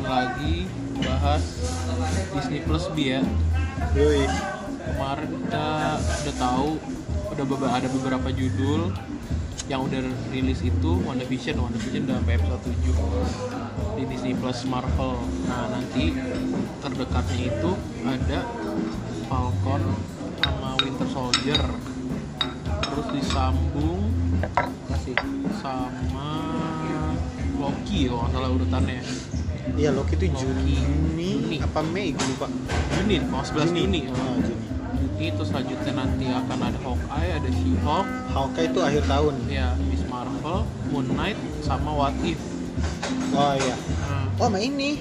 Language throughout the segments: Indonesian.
akan lagi bahas Disney Plus bi ya. Yoi. Kemarin kita udah tahu udah beba- ada beberapa judul yang udah rilis itu WandaVision, WandaVision udah sampai episode 7 di Disney Plus Marvel. Nah, nanti terdekatnya itu ada Falcon sama Winter Soldier. Terus disambung Masih. sama Loki kalau nggak salah urutannya Iya Loki itu. Juni, Juni. apa Mei gue lupa. Juni, mau 11 Juni. Oh, Juni. Juni itu selanjutnya nanti akan ada Hawkeye, ada She-Hulk, Hawkeye itu akhir tahun. ya Miss Marvel, Moon Knight, sama What If. Oh iya. Nah, Oh sama ini.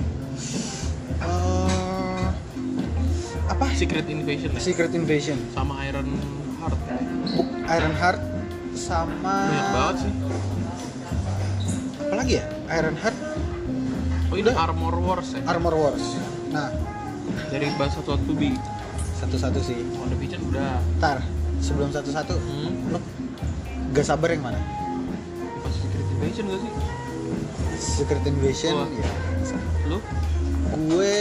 Eh, apa? Secret Invasion ya? Secret Invasion. sama Iron Heart. Book Iron Heart sama Banyak banget sih. apa lagi ya? Iron Heart, Oh ini. Armor Wars ya? Armor Wars. Nah, Dari bahasa satu to be. satu-satu sih. WandaVision udah. Ntar sebelum satu-satu, Hmm. lo gak sabar yang mana? Pas Secret Invasion gak sih? Secret Invasion, Gua. ya. Lu? Gue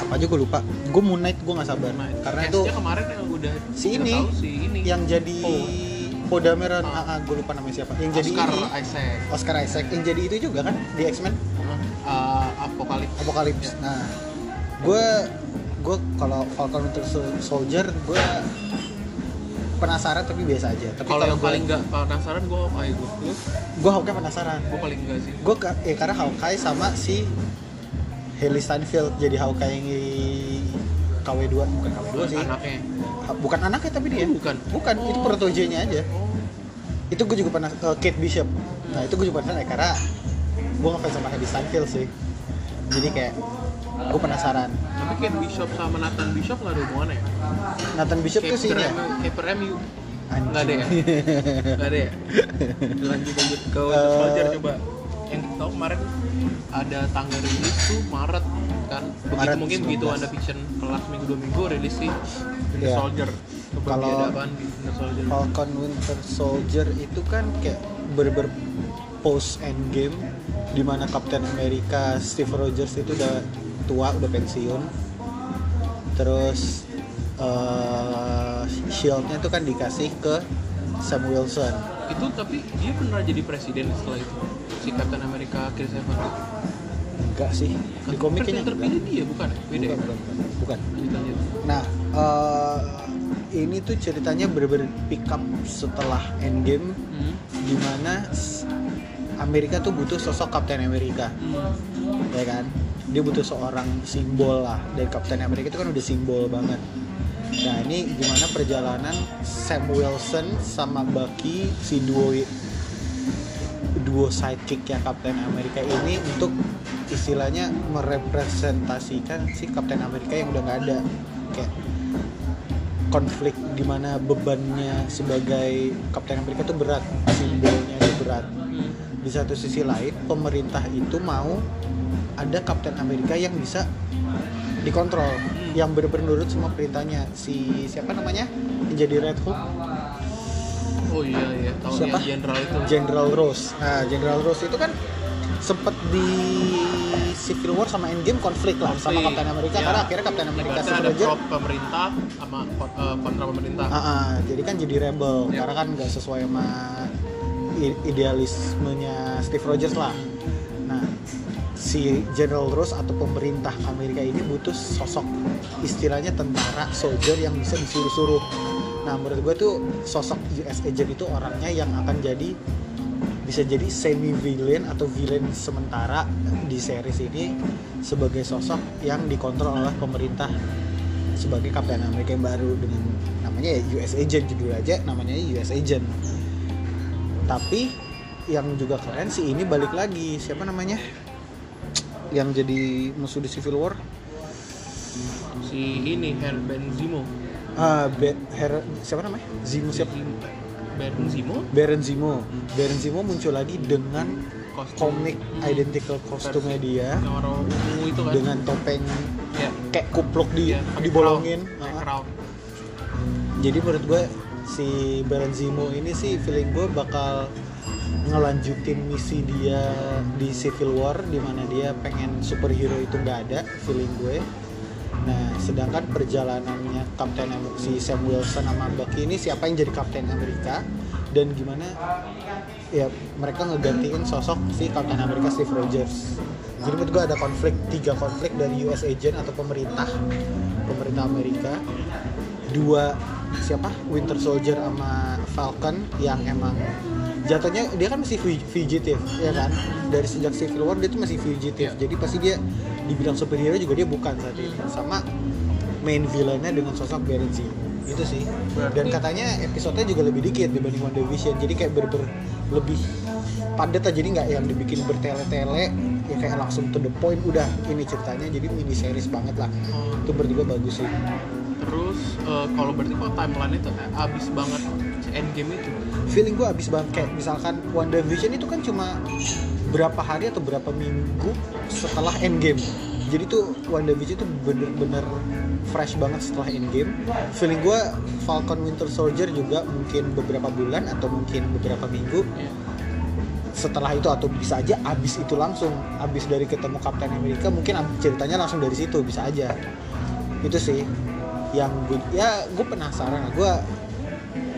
apa aja gue lupa. Gue Moon Knight gue gak sabar. Nah, Karena itu kemarin yang udah si ini, si ini yang jadi Oh. Podameron, Ah. ah, gue lupa namanya siapa. Yang jadi Oscar Isaac. Oscar Isaac. Yang jadi itu juga kan di X-Men. Uh, Apocalypse. Apocalypse. Ya. Nah, gue gue kalau Falcon Winter Sol- Soldier gue penasaran tapi biasa aja. Tapi Kalau yang gua- paling nggak penasaran gue Hawkeye gue. Gue Hawkeye penasaran. Gue paling enggak sih. Gue eh karena Hawkeye sama si Haley Steinfeld jadi Hawkeye yang di KW2 bukan KW2 sih. Anaknya. Bukan anaknya tapi dia. Oh, bukan. Bukan, itu Oh. protoje-nya aja. Oh. Itu gue juga pernah eh, Kate Bishop. Nah, itu gue juga ya, karena gue ngefans sama Haley Steinfeld sih. Jadi kayak gue penasaran. Tapi Kate Bishop sama Nathan Bishop nggak ada hubungannya ya? Nathan Bishop tuh sih ya. Caper MU. Anjing. Nggak ada ya? Nggak ada ya? Lanjut lanjut ke Winter Eh. Soldier coba. Yang kita tahu kemarin ada tanggal rilis tuh Maret kan. Begitu Maret mungkin begitu 19. Anda Vision kelas minggu dua minggu rilis sih Winter Iya. Soldier. Kalau- ada Soldier? Falcon Winter Soldier itu kan kayak berber post endgame di mana Captain America Steve Rogers itu udah tua udah pensiun terus eh, shieldnya tuh kan dikasih ke Sam Wilson Itu tapi dia pernah jadi presiden setelah itu. Si Captain America Chris Evans. enggak sih di komik Kan kayaknya yang terpilih enggak. dia bukan? Beda ya? bukan, bukan, bukan, bukan. Lanjut lanjut. Nah, eh, ini tuh ceritanya bener-bener pick up setelah Endgame Hmm. di mana Amerika tuh butuh sosok Captain America, Hmm. ya kan? Dia butuh seorang simbol lah. Dan Captain America itu kan udah simbol banget. Nah, ini gimana perjalanan Sam Wilson sama Bucky si duo duo sidekick ya Captain America ini untuk istilahnya merepresentasikan si Captain America yang udah nggak ada. Kayak konflik di mana bebannya sebagai Captain America itu berat simbolnya itu berat. Hmm. di satu sisi lain pemerintah itu mau ada Captain America yang bisa dikontrol yang benar-benar nurut sama perintahnya si siapa namanya? Yang jadi Red Hood Oh iya iya, tahu Siapa? yang jenderal itu. General Rose nah General Rose itu kan sempet di Civil War sama Endgame konflik lah sama Konflik. Captain America Ya. karena akhirnya Captain America Ibaratnya ada pro pemerintah sama eh, kontra pemerintah. Ah, ah, jadi kan jadi rebel Ya. karena kan nggak sesuai sama idealismenya Steve Rogers lah. Nah, si General Ross atau pemerintah Amerika ini butuh sosok istilahnya tentara soldier yang bisa disuruh-suruh. Nah, menurut gue tuh sosok US agent itu orangnya yang akan jadi bisa jadi semi villain atau villain sementara di series ini sebagai sosok yang dikontrol oleh pemerintah sebagai Captain America yang baru dengan namanya ya US Agent judul aja namanya US Agent. Tapi yang juga keren sih ini balik lagi siapa namanya? Yang jadi musuh di Civil War? Si ini Herben Zemo. Ah Be- Her- siapa namanya Zemo siapa Baron Zemo? Baron Zemo Baron Zemo muncul lagi dengan Kostum. komik Hmm. identical kostumnya dia itu kan. dengan topeng ya. kayak kupluk di pakai dibolongin Ah. crown. jadi menurut gue si Baron Zemo ini sih feeling gue bakal ngelanjutin misi dia di Civil War di mana dia pengen superhero itu nggak ada feeling gue nah sedangkan perjalanannya Captain America si Sam Wilson sama Bucky ini siapa yang jadi Captain Amerika? Dan gimana ya mereka ngegantiin sosok si Captain America Steve Rogers. Jadi menurut gue ada konflik tiga konflik dari US agent atau pemerintah pemerintah Amerika. Dua siapa? Winter Soldier sama Falcon yang emang jatuhnya dia kan masih fu- fugitive ya kan? Dari sejak Civil War dia tuh masih fugitive jadi pasti dia dibilang superhero juga dia bukan saat ini sama main villainnya dengan sosok Baron Zemo itu sih. Dan katanya episodenya juga lebih dikit dibanding One Division jadi kayak ber, ber- lebih padat aja jadi nggak yang dibikin bertele-tele ya kayak langsung to the point. Udah ini ceritanya. Jadi mini series banget lah. Oh, itu gue bagus sih. Terus eh, kalau berarti kok timeline itu abis banget endgame itu feeling gue abis banget. Kayak misalkan One Division itu kan cuma berapa hari atau berapa minggu setelah Endgame. Jadi tuh One Division itu bener-bener fresh banget setelah Endgame. Feeling gue Falcon Winter Soldier juga mungkin beberapa bulan atau mungkin beberapa minggu setelah itu atau bisa aja abis itu langsung abis dari ketemu Captain America mungkin ceritanya langsung dari situ bisa aja. Itu sih yang gue ya gue penasaran. Gue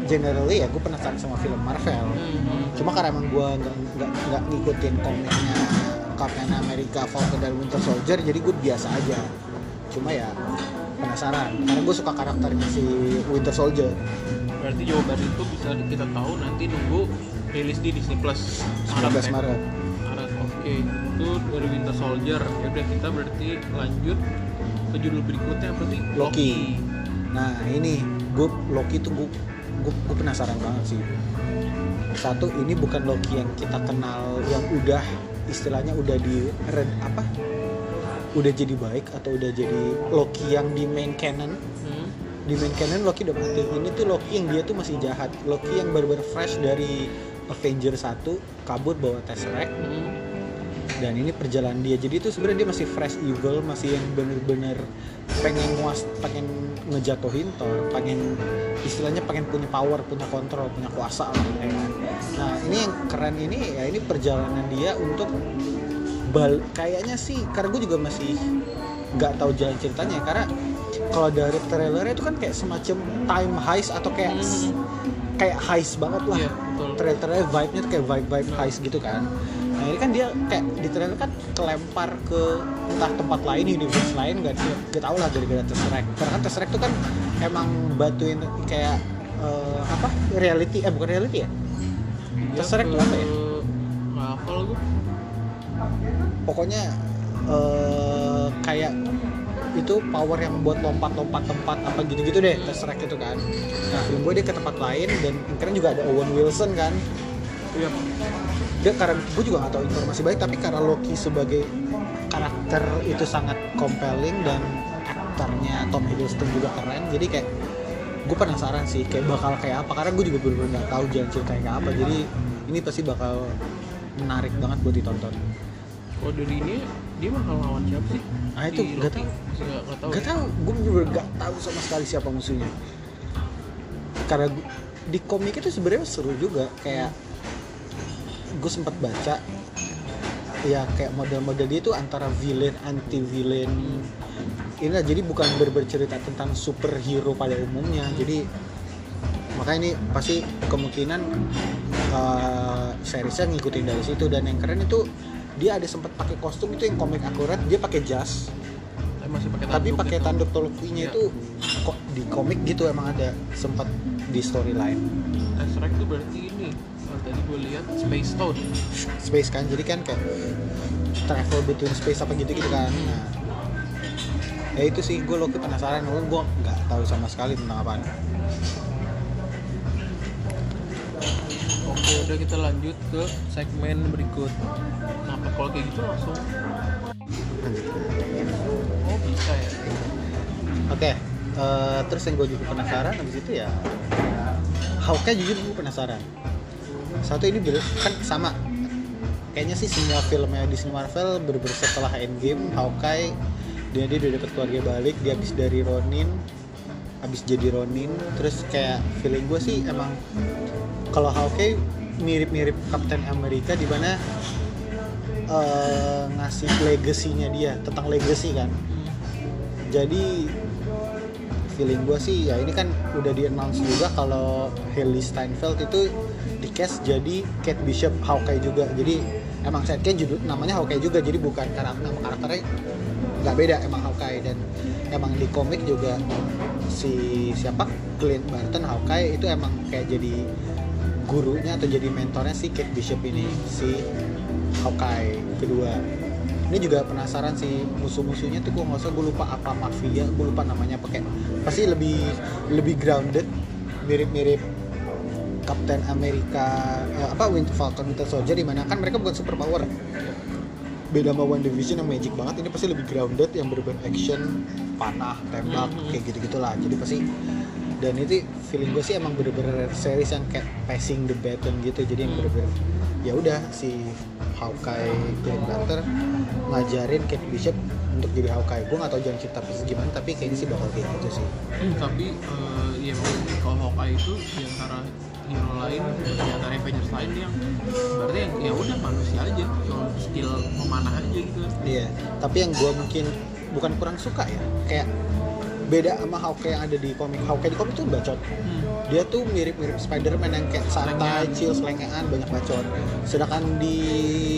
generally ya gue penasaran sama film Marvel. Hmm, cuma karena emang gue nggak nggak nggak ngikutin komiknya Captain America Falcon dan Winter Soldier jadi gue biasa aja. Cuma ya penasaran. Karena gue suka karakternya si Winter Soldier. Berarti jawaban itu bisa kita tahu nanti nunggu rilis di Disney Plus. 19 ya? Maret. Maret oke. Itu dari Winter Soldier. Ya udah kita berarti lanjut ke judul berikutnya berarti Loki. Nah ini gue Loki tuh gue gue penasaran banget sih. Satu ini bukan Loki yang kita kenal yang udah istilahnya udah di red apa? Udah jadi baik atau udah jadi Loki yang di main canon Hmm, di main canon Loki udah mati. Ini tuh Loki yang dia tuh masih jahat. Loki yang baru-baru fresh dari Avenger 1 kabur bawa Tesseract hmm. Dan ini perjalanan dia jadi itu sebenarnya dia masih fresh evil masih yang bener-bener pengen nguas pengen ngejatuhin Thor pengen istilahnya pengen punya power punya kontrol punya kuasa lah ya kan. nah ini yang keren ini ya ini perjalanan dia untuk bal kayaknya sih karena gue juga masih nggak tahu jalan ceritanya karena kalau dari trailernya itu kan kayak semacam time heist atau kayak Hmm. kayak heist banget lah Iya, betul. trailer-trailernya vibe-nya tuh kayak vibe-vibe heist gitu kan nah ini kan dia kayak di trailer kan kelempar ke entah tempat lain universe lain gak, gak tau lah gara-gara Tesseract karena kan Tesseract tuh kan emang bantuin kayak eh, apa reality eh bukan reality ya Dia Tesseract tuh apa ya? nggak hafal gue pokoknya eh, kayak itu power yang buat lompat-lompat tempat apa gitu-gitu deh Tesseract itu kan. Nah film gue dia ke tempat lain dan keren juga ada Owen Wilson kan. Iya. Dia karena gue juga gak tahu informasi baik tapi karena Loki sebagai karakter itu sangat compelling dan aktornya Tom Hiddleston juga keren jadi kayak gue penasaran sih kayak bakal kayak apa karena gue juga bener-bener nggak tahu jalan ceritanya kayak apa jadi ini pasti bakal menarik banget buat ditonton kalau dari ini dia bakal lawan siapa sih? Ah, itu nggak tahu. Nggak nggak tahu gue bener gak tahu sama sekali siapa musuhnya. Karena gua- di komik itu sebenarnya seru juga, kayak gue sempat baca ya kayak model-model dia itu antara villain anti villain ini lah, jadi bukan ber- bercerita tentang superhero pada umumnya. Jadi makanya ini pasti kemungkinan uh, seriesnya ngikutin dari situ. Dan yang keren itu dia ada sempat pakai kostum itu yang komik akurat dia pakai jas. Tapi masih pakai tapi tanduk pakai gitu. tanduk Tolkiennya Iya. itu kok di komik gitu emang ada sempat di storyline. Tesseract itu berarti ini. Tadi gue lihat Space Stone space kan jadi kan kayak travel between space apa gitu gitu kan. Nah ya itu sih gue Loki penasaran. Walaupun gue nggak tahu sama sekali tentang apaan oke udah kita lanjut ke segmen berikut. Nah kalau kayak gitu langsung? Oh bisa ya? Oke eh, terus yang gue juga penasaran habis itu ya Hawkeye jujur gue penasaran. Satu ini kan sama. Kayaknya sih semua filmnya Disney Marvel bener setelah Endgame Hawkeye dia dia udah dapet keluarga balik dia habis dari Ronin habis jadi Ronin. Terus kayak feeling gue sih emang kalau Hawkeye mirip-mirip Captain America di mana eh, ngasih legasinya dia tentang legacy kan. Jadi feeling gue sih ya ini kan udah di announce juga kalau Haley Steinfeld itu di cast jadi Kate Bishop Hawkeye juga. Jadi emang setnya judul namanya Hawkeye juga jadi bukan karakter nama karakternya nggak beda emang Hawkeye. Dan emang di komik juga si siapa? Clint Barton Hawkeye itu emang kayak jadi gurunya atau jadi mentornya si Kate Bishop ini si Hawkeye kedua. Ini juga penasaran sih musuh-musuhnya tuh gue nggak usah gue lupa apa mafia gue lupa namanya pakai pasti lebih lebih grounded mirip-mirip Captain America eh, apa Winter Falcon Winter Soldier di mana kan mereka bukan super power beda sama One Division yang magic banget ini pasti lebih grounded yang berbeda action panah tembak Mhm. kayak gitu gitulah jadi pasti dan itu feeling gue sih emang bener-bener series yang kayak passing the baton gitu. Jadi yang bener-bener ya udah si Hawkeye Green Lantern ngajarin Kate Bishop untuk jadi Hawkeye. Gue gak tau jalan cerita pasti gimana tapi kayaknya sih bakal kayak gitu sih. Hmm, tapi eh, ya kalau Hawkeye itu di antara hero lain di antara Avengers lain yang berarti yang ya udah manusia aja. Cuma skill memanah aja gitu. Iya tapi yang gue mungkin bukan kurang suka ya kayak beda sama Hawkeye yang ada di komik Hawkeye di komik tuh bacot hmm. dia tuh mirip-mirip Spider-Man yang kayak santai, chill, selengean, banyak bacot. Sedangkan di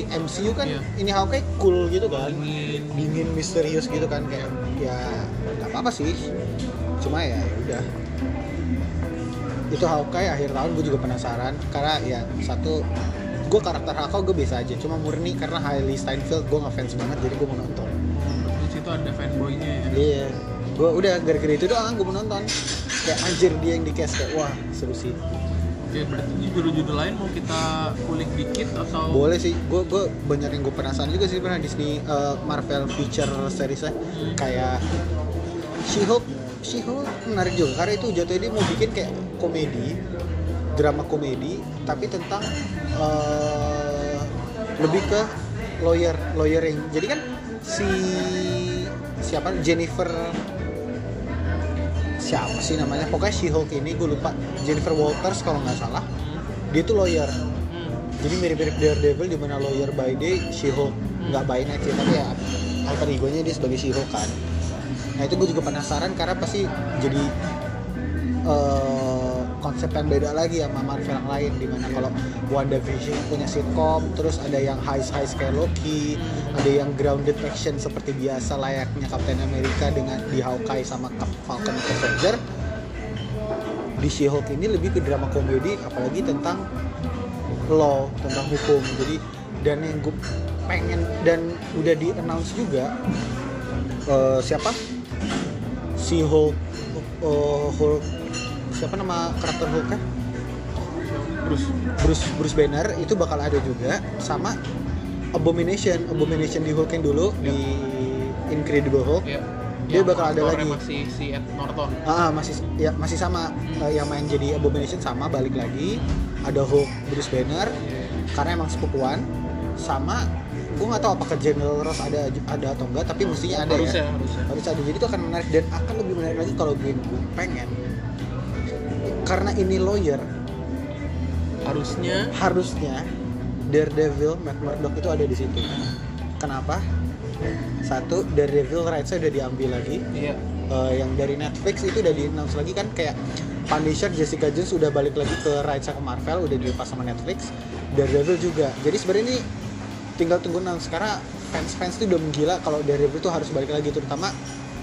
MCU kan Iya. ini Hawkeye cool gitu kan, dingin dingin, misterius gitu kan kayak ya nggak apa-apa sih. Cuma ya udah. Itu Hawkeye akhir tahun gue juga penasaran karena ya satu gue karakter Hawkeye gue biasa aja, cuma murni karena Hailey Steinfeld gue ngefans banget jadi gue mau nonton. di situ ada fanboynya ya Iya, gue udah gara-gara itu doang gue mau nonton. Kayak anjir dia yang di cast kayak wah seru sih. Oke, berarti judul-judul lain mau kita kulik dikit atau boleh sih gue gue banyak yang gue penasaran juga sih pernah Disney uh, Marvel feature seriesnya Hmm. kayak She-Hulk She-Hulk menarik juga karena itu jatuhnya dia mau bikin kayak komedi drama komedi tapi tentang uh, lebih ke lawyer lawyering jadi kan si siapa Jennifer siapa sih namanya? Pokoknya She-Hulk ini gue lupa. Jennifer Walters kalau nggak salah. Dia tuh lawyer. Hmm. jadi mirip-mirip Daredevil di mana lawyer by day, She-Hulk nggak by night sih, tapi ya alter egonya dia sebagai She-Hulk kan. Nah itu gue juga penasaran karena pasti jadi eh, konsep yang beda lagi sama Marvel yang lain di mana kalau WandaVision punya sitcom, terus ada yang high high kayak Loki, ada yang grounded action seperti biasa layaknya Captain America dengan di Hawkeye sama Falcon Winter Soldier. Di She-Hulk ini lebih ke drama komedi, apalagi tentang law tentang hukum jadi dan yang gue pengen dan udah di announce juga eh, siapa si Hulk eh, Hulk siapa nama karakter Hulknya Bruce Bruce Bruce Banner itu bakal ada juga sama Abomination Abomination di Hulk yang dulu di Incredible Hulk. Ya Dia Yang bakal ada lagi. masih si Ed Norton. Ah, masih ya masih sama. Eh, yang main jadi Abomination sama balik lagi. Ada Hulk Bruce Banner. Iya. karena emang sepupuan sama gue nggak tahu apakah General Ross ada ada atau enggak tapi mestinya ada harusnya ya. harusnya. Harus ada. Jadi itu akan menarik dan akan lebih menarik lagi kalau gue pengen karena ini lawyer. Harusnya harusnya Daredevil Matt Murdock itu ada di situ. Kenapa? Satu Daredevil rights-nya udah diambil lagi. Iya. Eh, yang dari Netflix itu udah di announce lagi kan kayak Punisher Jessica Jones udah balik lagi ke rights ke Marvel udah dilepas sama Netflix. Daredevil juga. Jadi sebenarnya ini tinggal tunggu announce. Karena fans-fans tuh udah menggila kalau Daredevil tuh harus balik lagi terutama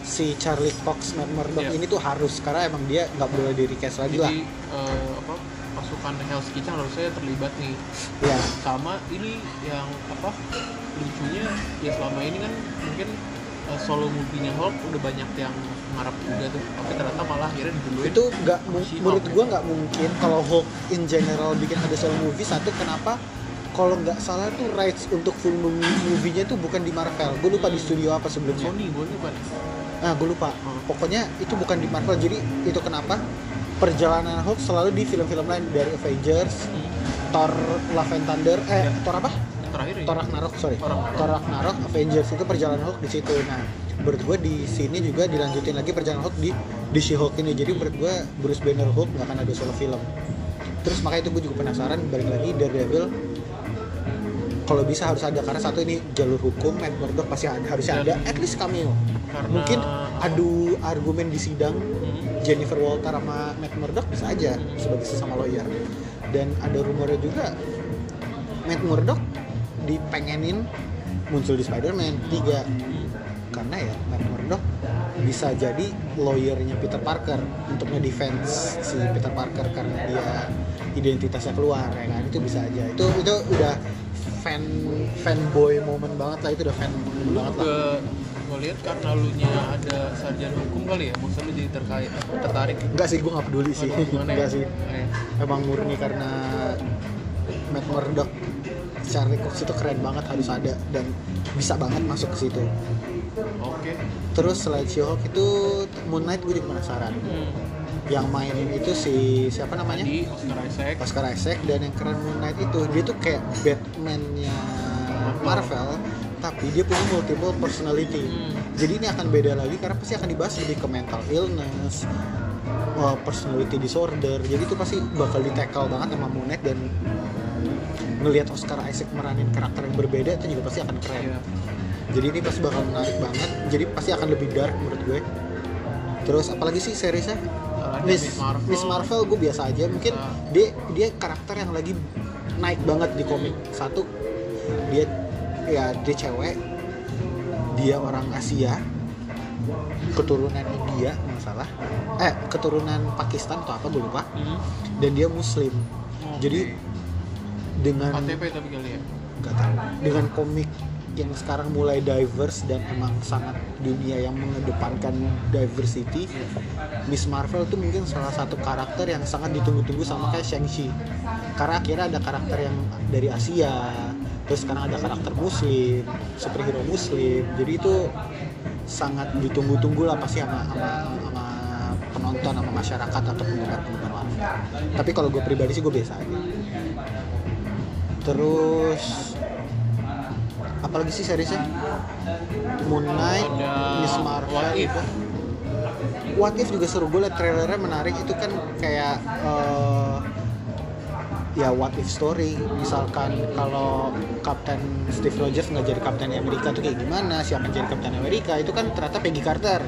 si Charlie Cox Matt Murdock Iya. ini tuh harus karena emang dia nggak boleh di recast lagi lah. jadi eh, apa pasukan Hell's Kitchen harusnya terlibat nih. Ya sama ini yang apa lucunya ya selama ini kan mungkin eh, solo movie-nya Hulk udah banyak yang ngarep juga tuh. Tapi ternyata malah akhirnya diduluin itu nggak menurut gua nggak mungkin kalau Hulk in general bikin ada solo movie. Satu kenapa? Kalau nggak salah tuh rights untuk full movie- movie-nya tuh bukan di Marvel. Gue lupa di studio apa sebelumnya. Sony gue lupa Nah, gue lupa. Hmm. Pokoknya itu bukan di Marvel. Jadi itu kenapa perjalanan Hulk selalu di film-film lain dari Avengers, Hmm. Thor, Love and Thunder, eh Ya. Thor apa? terakhir ya Thor Ragnarok, sorry. Thor Ragnarok. Thor Ragnarok, Avengers itu perjalanan Hulk di situ. Nah, menurut gue di sini juga dilanjutin lagi perjalanan Hulk di di She-Hulk ini. Jadi menurut gue Bruce Banner Hulk nggak akan ada solo film. terus makanya itu gue juga penasaran balik lagi Daredevil kalau bisa harus ada karena satu ini jalur hukum Matt Murdock pasti ada harusnya ada. At least cameo. Karena- mungkin adu argumen di sidang Hmm. Jennifer Walter sama Matt Murdock bisa aja sebagai sesama lawyer. Dan ada rumornya juga Matt Murdock dipengenin muncul di Spider-Man 3 karena ya Matt Murdock bisa jadi lawyernya Peter Parker untuk nge-defense si Peter Parker karena dia identitasnya keluar ya kan? Itu bisa aja. Itu itu udah fan fanboy moment banget lah itu udah fan lu banget lah. gue lihat karena lu nya ada sarjana hukum kali ya maksud lu jadi terkait tertarik. Enggak sih gue nggak peduli sih. Ya? enggak sih. Eh, emang murni karena Matt Murdock Charlie Cox itu keren banget harus ada dan bisa banget masuk ke situ. Oke. Terus selain She-Hulk itu Moon Knight gue juga penasaran. Hmm. Yang mainin itu si siapa namanya? Di Oscar Isaac. Oscar Isaac dan yang keren Moon Knight itu. Dia tuh kayak Batman-nya Marvel tapi dia punya multiple personality. Hmm. jadi ini akan beda lagi karena pasti akan dibahas lebih ke mental illness uh, personality disorder. Jadi itu pasti bakal di tackle banget sama Moon Knight dan ngelihat Oscar Isaac meranin karakter yang berbeda itu juga pasti akan keren. Iya. jadi ini pasti bakal menarik banget. Jadi pasti akan lebih dark menurut gue. Terus apalagi sih seriesnya Miss, Miss Marvel. Miss Marvel gue biasa aja. Mungkin Ah. dia dia karakter yang lagi naik banget di komik. Satu dia ya dia cewek. Dia orang Asia. Keturunan India nggak salah. Eh keturunan Pakistan atau apa gue lupa. Hmm. dan dia Muslim. Oke. jadi dengan KTP tapi kali ya? Nggak tahu. Dengan komik yang sekarang mulai diverse dan emang sangat dunia yang mengedepankan diversity Miss Marvel tuh mungkin salah satu karakter yang sangat ditunggu-tunggu sama kayak Shang-Chi. Karena akhirnya ada karakter yang dari Asia terus sekarang ada karakter muslim superhero muslim. Jadi itu sangat ditunggu-tunggu lah pasti sama, sama, sama penonton sama masyarakat atau penggemar-penggemar tapi kalau gue pribadi sih gue biasa aja. Terus apalagi sih seriesnya? Moon Knight, Ada Miss Marvel, What If. udah. What If juga seru gue liat trailernya menarik. Itu kan kayak eh, ya what if story. Misalkan kalau Kapten Steve Rogers nggak jadi Kapten Amerika tuh kayak gimana? Siapa yang jadi Kapten Amerika itu kan ternyata Peggy Carter.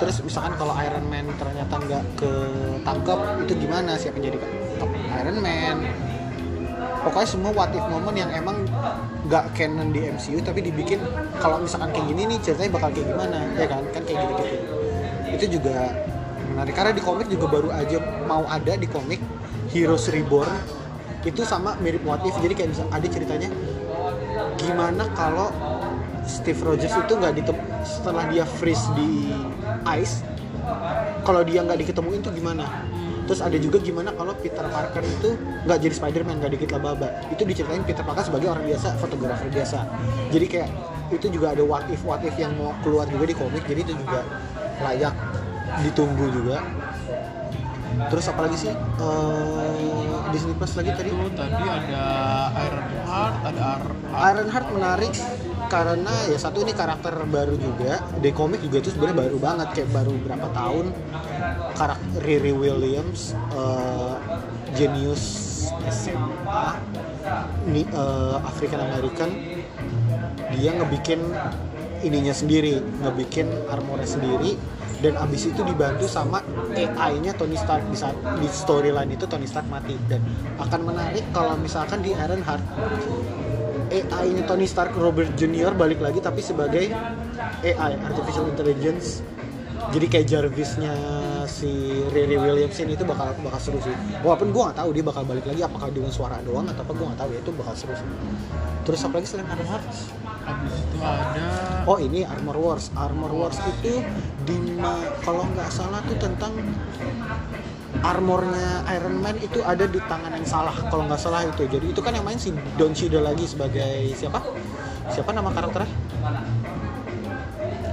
Terus misalkan kalau Iron Man ternyata nggak ketangkep itu gimana? Siapa yang jadi Iron Man pokoknya semua what if moment yang emang nggak canon di MCU tapi dibikin kalau misalkan kayak gini nih ceritanya bakal kayak gimana ya kan? Kan kayak gitu gitu itu juga menarik. Karena di komik juga baru aja mau ada di komik Heroes Reborn itu sama mirip what if. Jadi kayak bisa ada ceritanya gimana kalau Steve Rogers itu nggak ditem setelah dia freeze di ice kalau dia nggak diketemuin tuh gimana terus ada juga gimana kalau Peter Parker itu nggak jadi Spider-Man nggak dikit laba itu diceritain Peter Parker sebagai orang biasa fotografer biasa. Jadi kayak itu juga ada what if what if yang mau keluar juga di komik jadi itu juga layak ditunggu juga. Terus apalagi sih? Eh, Disney Plus lagi tadi? Itu tadi ada Iron Heart ada Ar Ironheart menarik karena ya satu ini karakter baru juga. Di komik juga itu sebenarnya baru banget kayak baru berapa tahun karakter Riri Williams eh, genius SMA ni eh, African American dia ngebikin ininya sendiri ngebikin armornya sendiri dan abis itu dibantu sama AI-nya Tony Stark. Di saat di storyline itu Tony Stark mati. Dan akan menarik kalau misalkan di Ironheart AI-nya Tony Stark Robert Junior balik lagi tapi sebagai AI artificial intelligence. Jadi kayak Jarvisnya si Riri Williams ini itu bakal bakal seru sih walaupun gue nggak tahu dia bakal balik lagi apakah dengan suara doang atau apa gue nggak tahu ya itu bakal seru sih terus apa lagi selain Ironheart habis itu ada Oh ini Armor Wars. Armor Wars itu di kalau nggak salah tuh tentang armornya Iron Man itu ada di tangan yang salah kalau nggak salah itu. Jadi itu kan yang main si Don Cheadle lagi sebagai siapa? Siapa nama karakternya?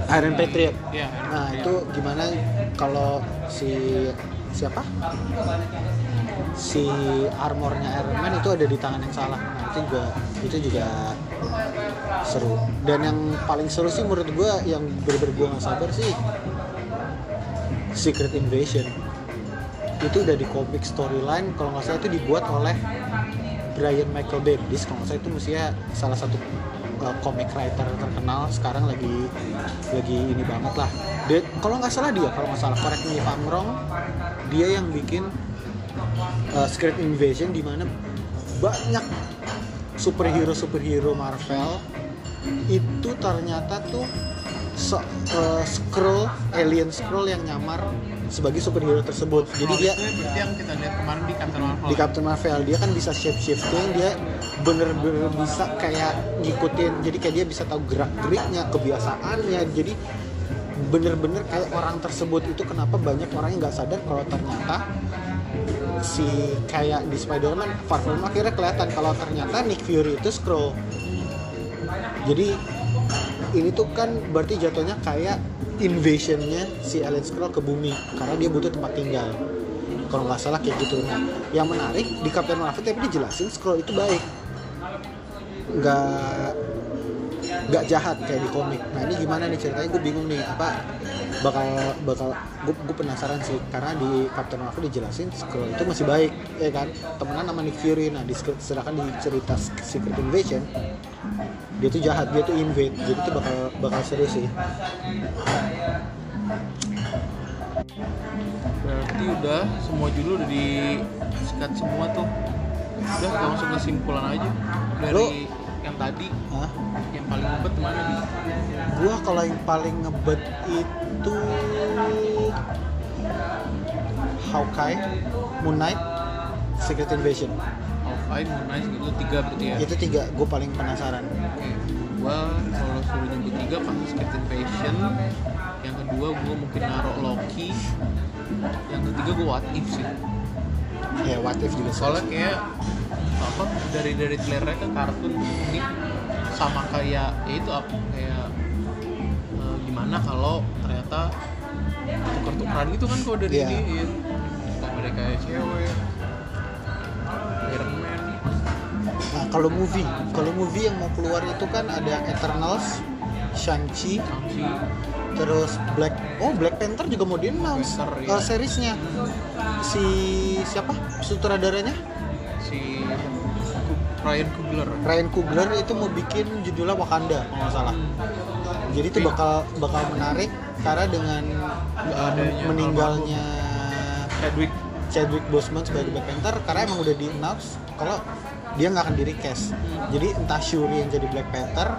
Iron Patriot. ya Nah itu gimana kalau si siapa? Si armornya Iron Man itu ada di tangan yang salah. Nah itu juga itu juga seru. Dan yang paling seru sih menurut gue yang bener-bener gue nggak sabar sih Secret Invasion. itu udah di komik storyline kalau nggak salah itu dibuat oleh Brian Michael Bendis kalau nggak salah itu mestinya salah satu uh, comic writer terkenal sekarang lagi lagi ini banget lah. Kalau nggak salah dia kalau nggak salah correct me if I'm wrong dia yang bikin uh, Secret Invasion di mana banyak superhero superhero Marvel itu ternyata tuh so, uh, scroll alien scroll yang nyamar sebagai superhero tersebut. Jadi dia yang kita lihat kemarin di Captain Marvel. Di Captain Marvel dia kan bisa shape shifting dia bener-bener bisa kayak ngikutin jadi kayak dia bisa tahu gerak geriknya kebiasaannya. Jadi bener-bener kayak orang tersebut itu kenapa banyak orang yang nggak sadar kalau ternyata si kayak di Spider-Man Far From Home akhirnya kelihatan kalau ternyata Nick Fury itu scroll jadi ini tuh kan berarti jatuhnya kayak invasionnya si alien scroll ke bumi karena dia butuh tempat tinggal. Kalau nggak salah kayak gitu. Nah yang menarik di Captain Marvel tapi dijelasin scroll itu baik. Nggak nggak jahat kayak di komik. Nah ini gimana nih ceritanya? Gue bingung nih. Apa bakal bakal gue, gue penasaran sih. Karena di Captain Marvel dijelasin scroll itu masih baik ya kan? Temenan sama Nick Fury. Nah di, sedangkan di cerita Secret Invasion dia tuh jahat dia tuh invade. Jadi itu bakal bakal seru sih. Berarti udah semua judul udah disikat semua tuh. Udah kita masuk kesimpulan aja. Dari Lo- yang tadi Hah? yang paling ngebet mana? Di gua kalau yang paling ngebet itu Hawkeye, Moon Knight, Secret Invasion Moon Knight gitu tiga berarti ya? Itu tiga gue paling penasaran. Oke, gua kalau suruh nyebut tiga pasti Secret Invasion yang kedua gua mungkin naruh Loki. Yang ketiga gua What If sih. Ya what if juga soalnya kayak apa dari dari trailernya ke kartun ini sama kayak ya itu apa kayak eh, gimana kalau ternyata tuker-tukeran gitu kan kalau dari Iya. ini mereka kayak cewek kalau movie, kalau movie yang mau keluar itu kan ada Eternals, Shang-Chi, terus Black Oh, Black Panther juga mau di-announce Panther, uh, seriesnya. Si siapa? Sutradaranya? si Ryan Coogler Ryan Coogler itu mau bikin judulnya Wakanda kalau nggak salah. Jadi itu bakal bakal menarik karena dengan uh, meninggalnya Chadwick Chadwick Boseman sebagai Black Panther karena emang udah di-announce kalau dia nggak akan di recast. Jadi entah Shuri yang jadi Black Panther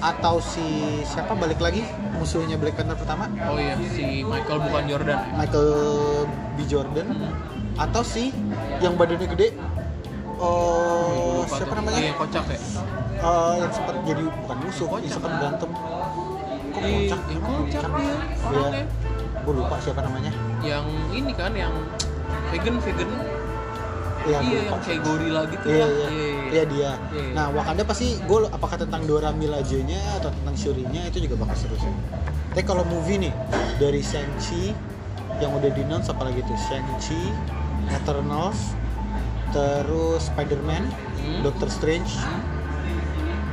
atau si siapa balik lagi musuhnya Black Panther pertama? Oh iya si Michael bukan Jordan ya? Michael B. Jordan. Atau si yang badannya gede oh Gua lupa siapa namanya? Iya, kocak ya? Eh, yang sempat jadi bukan musuh yang Kocak. sempat berantem. Kok kocak? yang kocak kocak? Iya. orangnya. gue lupa siapa namanya. Yang ini kan yang vegan vegan Iya, iya gua yang kayak gorila gitu Iya, lah iya. iya Iya dia. Iya. Nah, Wakanda pasti gue apakah tentang Dora Milaje-nya atau tentang Shuri-nya itu juga bakal seru sih. Tapi kalau movie nih dari Shang-Chi yang udah di announce apa lagi tuh? Shang-Chi, Eternals, terus Spider-Man, Hmm. Doctor Strange,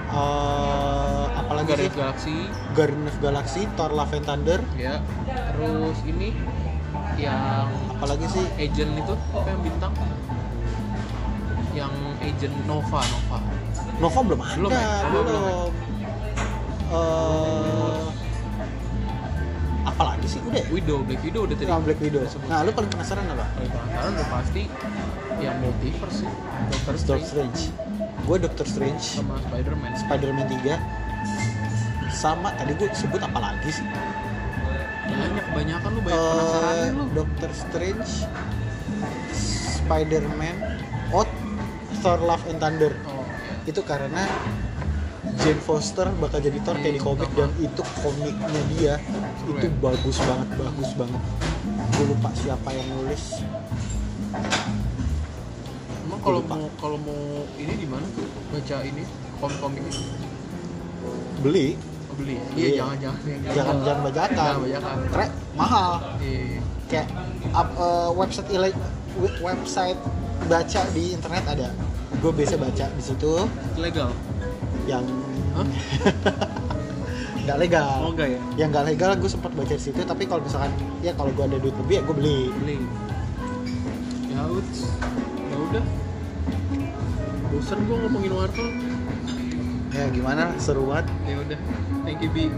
eh apa lagi sih? Guardian of Galaxy Guardian of Galaxy, Thor Love and Thunder, ya terus ini yang apalagi sih? agent itu apa yang bintang yang agent Nova Nova Nova belum ada, Belum ya? belum. Belum ya? Eh, apalagi sih? Udah ya? Widow Black Widow udah tadi Sama Black Widow. Nah, lu paling penasaran apa? paling penasaran udah pasti yang multiverse sih Doctor Doctor Strange Strange. Gue Doctor Strange, sama Spider-Man Spider-Man 3. Sama tadi gue sebut apa lagi sih? banyak kebanyakan lu banyak Eh, penasaran lu Doctor Strange, Spider-Man, oh, Thor Love and Thunder. oh. Itu karena Jane Foster bakal jadi Thor kayak di Iya, komik dan itu komiknya dia itu bagus banget, bagus banget. Gue lupa siapa yang nulis. Emang kalau mau kalau mau ini di mana tuh baca ini komik-komik ini? Beli, Oh, beli. Iya. Jangan jangan jangan jangan bajakan. Jangan bajakan. Kre, mahal. Iya. kayak up- eh, website website baca di internet ada gue biasa baca di situ. Legal. yang nggak legal. Oh enggak ya? yang nggak legal gue sempat baca di situ tapi kalau misalkan ya kalau gue ada duit lebih ya gue beli. Beli. ya uts. ya udah. Bosan gua ngomongin Marvel ya gimana? Seru banget. Ya udah. Thank you bi